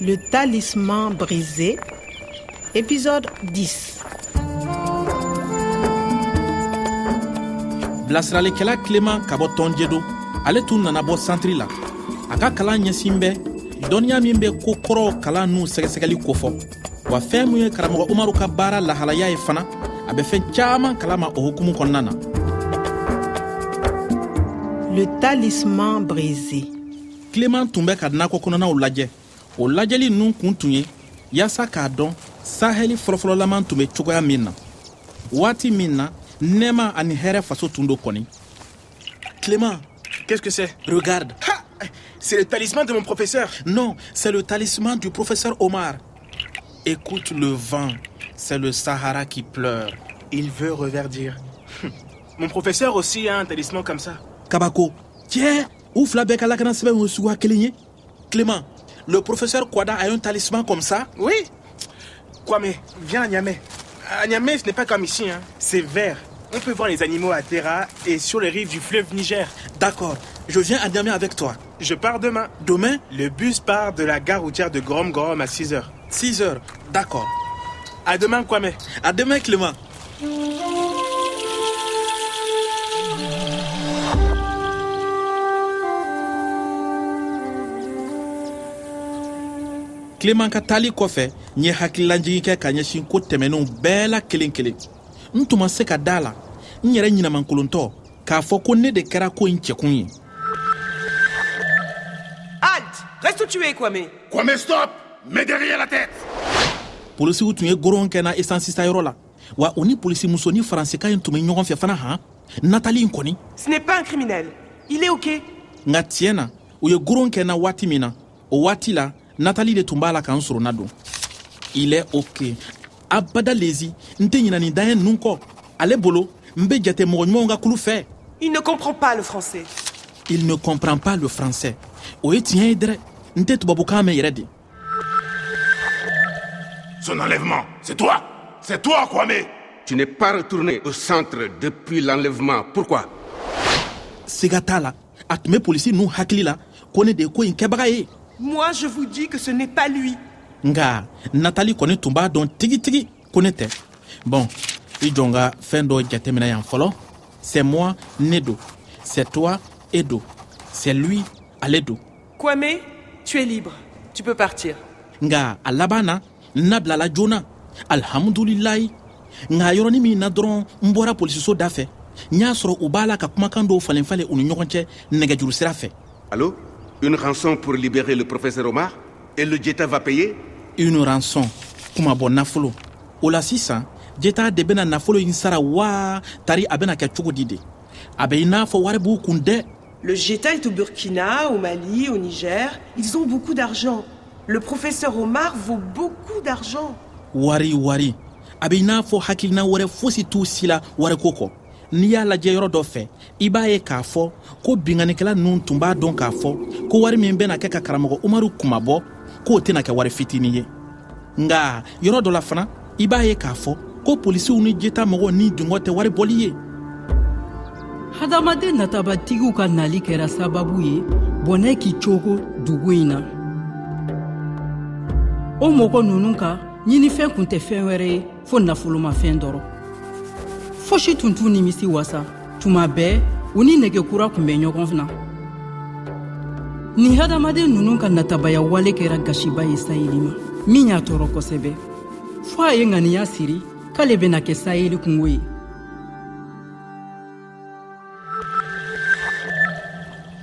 Le talisman brisé, épisode 10. bilasiralikɛla kileman ka bɔ tɔnjedo ale tun nana bɔ santiri la. A ka kalan ɲɛsin bɛ dɔnniya min bɛ ko kɔrɔw kalan n'u sɛgɛsɛgɛli kofɔ wa fɛɛn min ye karamɔgɔ umaru ka baara lahalaya ye fana a bɛ fɛɛn caaman kalama o hukumu kɔnɔna na. Le talisman brisé. kileman tun bɛ ka nakɔ kɔnɔnaw lajɛ o lajɛli ninnu kun tun ye yaasa k'a dɔn sahɛli fɔlɔfɔlɔlaman tun bɛ cogoya min na waati min na nɛɛma ani hɛrɛ faso tun do kɔni kileman Qu'est-ce que c'est? Regarde Ha C'est le talisman de mon professeur. Non, c'est le talisman du professeur Omar. Écoute le vent, c'est le Sahara qui pleure. Il veut reverdir. Mon professeur aussi a un talisman comme ça. Kabako, tiens, ouf la bec à la canne semaine au soua Clément, le professeur Kwada a un talisman comme ça Oui Kwame, viens à Niamey. À Niamey, ce n'est pas comme ici. Hein. C'est vert. On peut voir les animaux à Terra et sur les rives du fleuve Niger. D'accord, je viens à Niamey avec toi. Je pars demain. Demain, Le bus part de la gare routière de Grom Grom à 6 heures. 6 heures. D'accord. À demain, Kwame. À demain, Clément. Clément ka taali kɔfɛ n ye hakililanjigi kɛ ka ɲɛsin ko tɛmɛninw bɛɛ la kelen kelen n tun ma se ka da la n yɛrɛ ɲinamankolontɔ k'a fɔ ko ne de kɛra ko in cɛkun ye Reste où tu es, Kwame? Kwame, stop! Mets derrière la tête! Polisiw tun ye goron kɛ na esansisayɔrɔ la wa u ni polisi muso ni faransika in tun be ɲɔgɔn fɛ fana han natali in kɔni Ce n'est pas un criminel. Il est OK. nka tiɲɛ na u ye goron kɛ na waati min na o waati la natali de tun b'a la k'an sorona don il est ok. Abada lezi n tɛ ɲina nin daɲɛ ninnu kɔ ale bolo n bɛ jate mɔgɔ ɲumanw ka kulu fɛ Il ne comprend pas le français. il ne comprend pas le français. O ye tiɲɛ ye dɛrɛ n tɛ tubabukan mɛn yɛrɛ de Son enlèvement, c'est toi. C'est toi, Kwame. Tu n'es pas retourné au centre depuis l'enlèvement. Pourquoi? Siga t'a la a tun bɛ polisi ninnu hakili la ko ne de ye ko in kɛbaga ye Moi, je vous dis que ce n'est pas lui. nga natali kɔni tun b'a dɔn tigitigi ko ne tɛ bɔn i jɔn ka fɛn dɔ jateminɛ yan fɔlɔ c'est moi ne do c'est toi e do c'est lui ale do Kwame, tu es libre. Tu peux partir. nga a laban na n nabilala joona alhamdulilayi nga yɔrɔnin min na dɔrɔn n bɔra polisiso da fɛ n y'a sɔrɔ u b'a la ka kumakan dɔw falen falen u ni ɲɔgɔn cɛ nɛgɛjuru sira fɛ Allô? Une rançon pour libérer le professeur Omar Et le Jetta va payer une rançon kuma bɔ nafolo o la sisan jeta de bena nafolo in sara waa tari a bena kɛ cogo di de a bɛ i n'a fɔ wari b'u kun dɛ Le Jeta est au Burkina, au Mali, au Niger. Ils ont beaucoup d'argent. Le professeur Omar vaut beaucoup d'argent. wari wari a bɛ i n'a fɔ hakilina wɛrɛ fosi t'u si la wariko kɔ n'i y'a lajɛ yɔrɔ dɔ fɛ i b'a ye k'a fɔ ko binganikɛla ninnu tun b'a dɔn k'a fɔ ko wari min bena kɛ ka karamɔgɔ umaru kumabɔ k'o tɛna kɛ wari fitinin ye. Nga yɔrɔ dɔ la fana i b'a ye k'a fɔ ko polisiw ni jeta mɔgɔw ni dungɔ tɛ wari bɔli ye. Hadamaden natabatigiw ka nali kɛra sababu ye bɔnɛ k'i cogo dugu in na o mɔgɔ nunu ka ɲinifɛn kun tɛ fɛn wɛrɛ ye fɔɔ nafolomafɛn dɔrɔn fosi tun t'u nimisi wasa tuma bɛɛ u ni nɛgɛkura kun bɛ ɲɔgɔn na nin hadamaden nunu ka natabaya wale kɛra gasiba ye sayeli ma min y'a tɔɔrɔ kosɛbɛ fɔɔ a ye ŋaniya siri k'ale bena kɛ sayeli kungo ye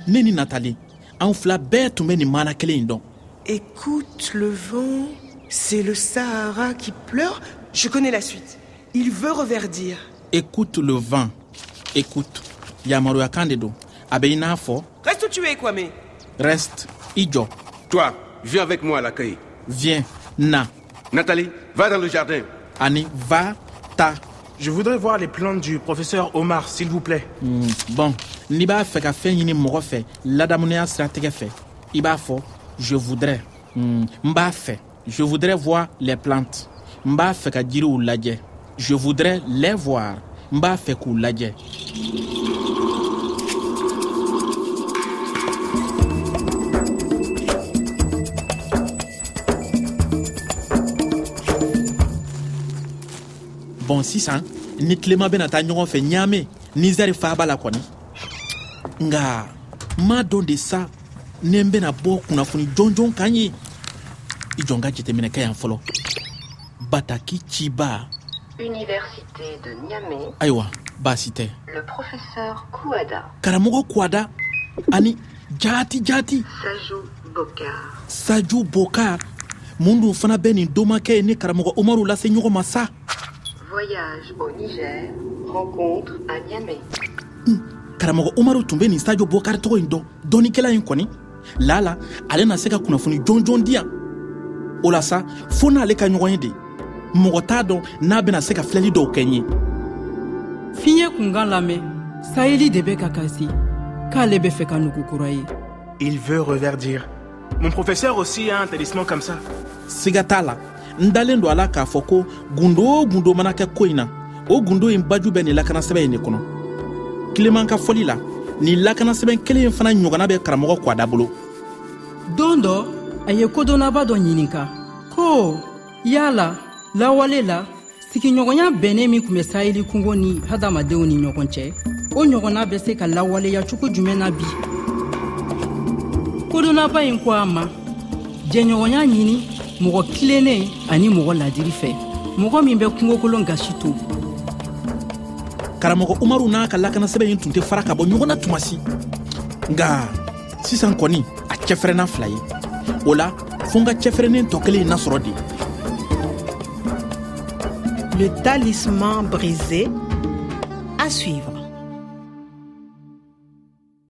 ne ni natali an fila bɛɛ tun bɛ nin maana kelen in dɔn Écoute le vent, c'est le Sahara qui pleure. Je connais la suite. Il veut reverdir. Écoute le vent. Écoute. Yamaruyakan de don a bɛ i n'a fɔ Reste où tu es, Kwame? reste. I jɔ Toi, viens avec moi à l'accueil. viens. Na. Nathalie, va dans le jardin. ani va ta. Je voudrais voir les plantes du professeur Omar, s'il vous plaît. Hmm, bɔn n'i b'a fɛ ka fɛn ɲini mɔgɔ fɛ ladamuneya siratigɛ fɛ i b'a fɔ je voudrais. Hmm, n b'a fɛ je voudrais voir les plantes. N b'a fɛ ka jiriw lajɛ je voudrais les voir. N b'a fɛ k'u lajɛ bɔn sisan ni tilema bena taa ɲɔgɔn fɛ ɲaame nizɛri faaba la kɔni nga n m'a dɔn de sa ni n bena bɔ kunnafoni jɔnjɔn kan ye i jɔn ka jateminɛkɛ yan fɔlɔ bataki ciba Université de Niamey, ayiwa baasi tɛ le professeur Kouada, karamɔgɔ kuwada ani jati jati. Sajou Bokar, saju bokar mun dun fana bɛ nin domakɛ ye ni karamɔgɔ umaru lase ɲɔgɔn ma sa voyage au Niger, rencontre à Niamey. karamɔgɔ umaru tun bɛ nin sajo bokari tɔgɔ dɔn kɔni lala ale na se ka kunnafoni jɔnjɔn di yan o la sa fɔɔ n'ale ka ɲɔgɔn ye de mɔgɔ t'a dɔn n'a bena se ka filɛli dɔw kɛ n ye. Fiɲɛ kunkan lamɛn sayeli de bɛ ka kasi k'ale bɛ fɛ ka nugu kura ye. Il veut reverdir. Mon professeur aussi a un talisman comme ça. siga t'a la. N dalen don a la k'a fɔ ko gundo o gundo mana kɛ ko in na. O gundo in baju bɛ nin lakanasɛbɛn in de kɔnɔ. Kileman ka fɔli la nin lakanasɛbɛn kelen fana ɲɔgɔnna bɛ karamɔgɔ kwada bolo. Don dɔ a ye kodɔnnaba dɔ ɲininka. Ko yala lawale la sigiɲɔgɔnya bɛnnen min tun bɛ sayeli kungo ni hadamadenw ni ɲɔgɔn cɛ o ɲɔgɔnna bɛ se ka lawaleya cogo jumɛn na bi. Kodɔnnaba ɲi ko a ma jɛɲɔgɔnya ɲini mɔgɔ kilennen ani mɔgɔ ladiri fɛ mɔgɔ min bɛ kungokolon gasi to karamɔgɔ umaru n'a ka lakanasɛbɛn ye tun tɛ fara ka bɔ ɲɔgɔnna tumasi. Tuma si nga sisan kɔni a cɛfɛrɛnna fila ye o la fɔn ka cɛfɛrɛnnen tɔ kelen in nasɔrɔ de Le talisman brisé. À suivre.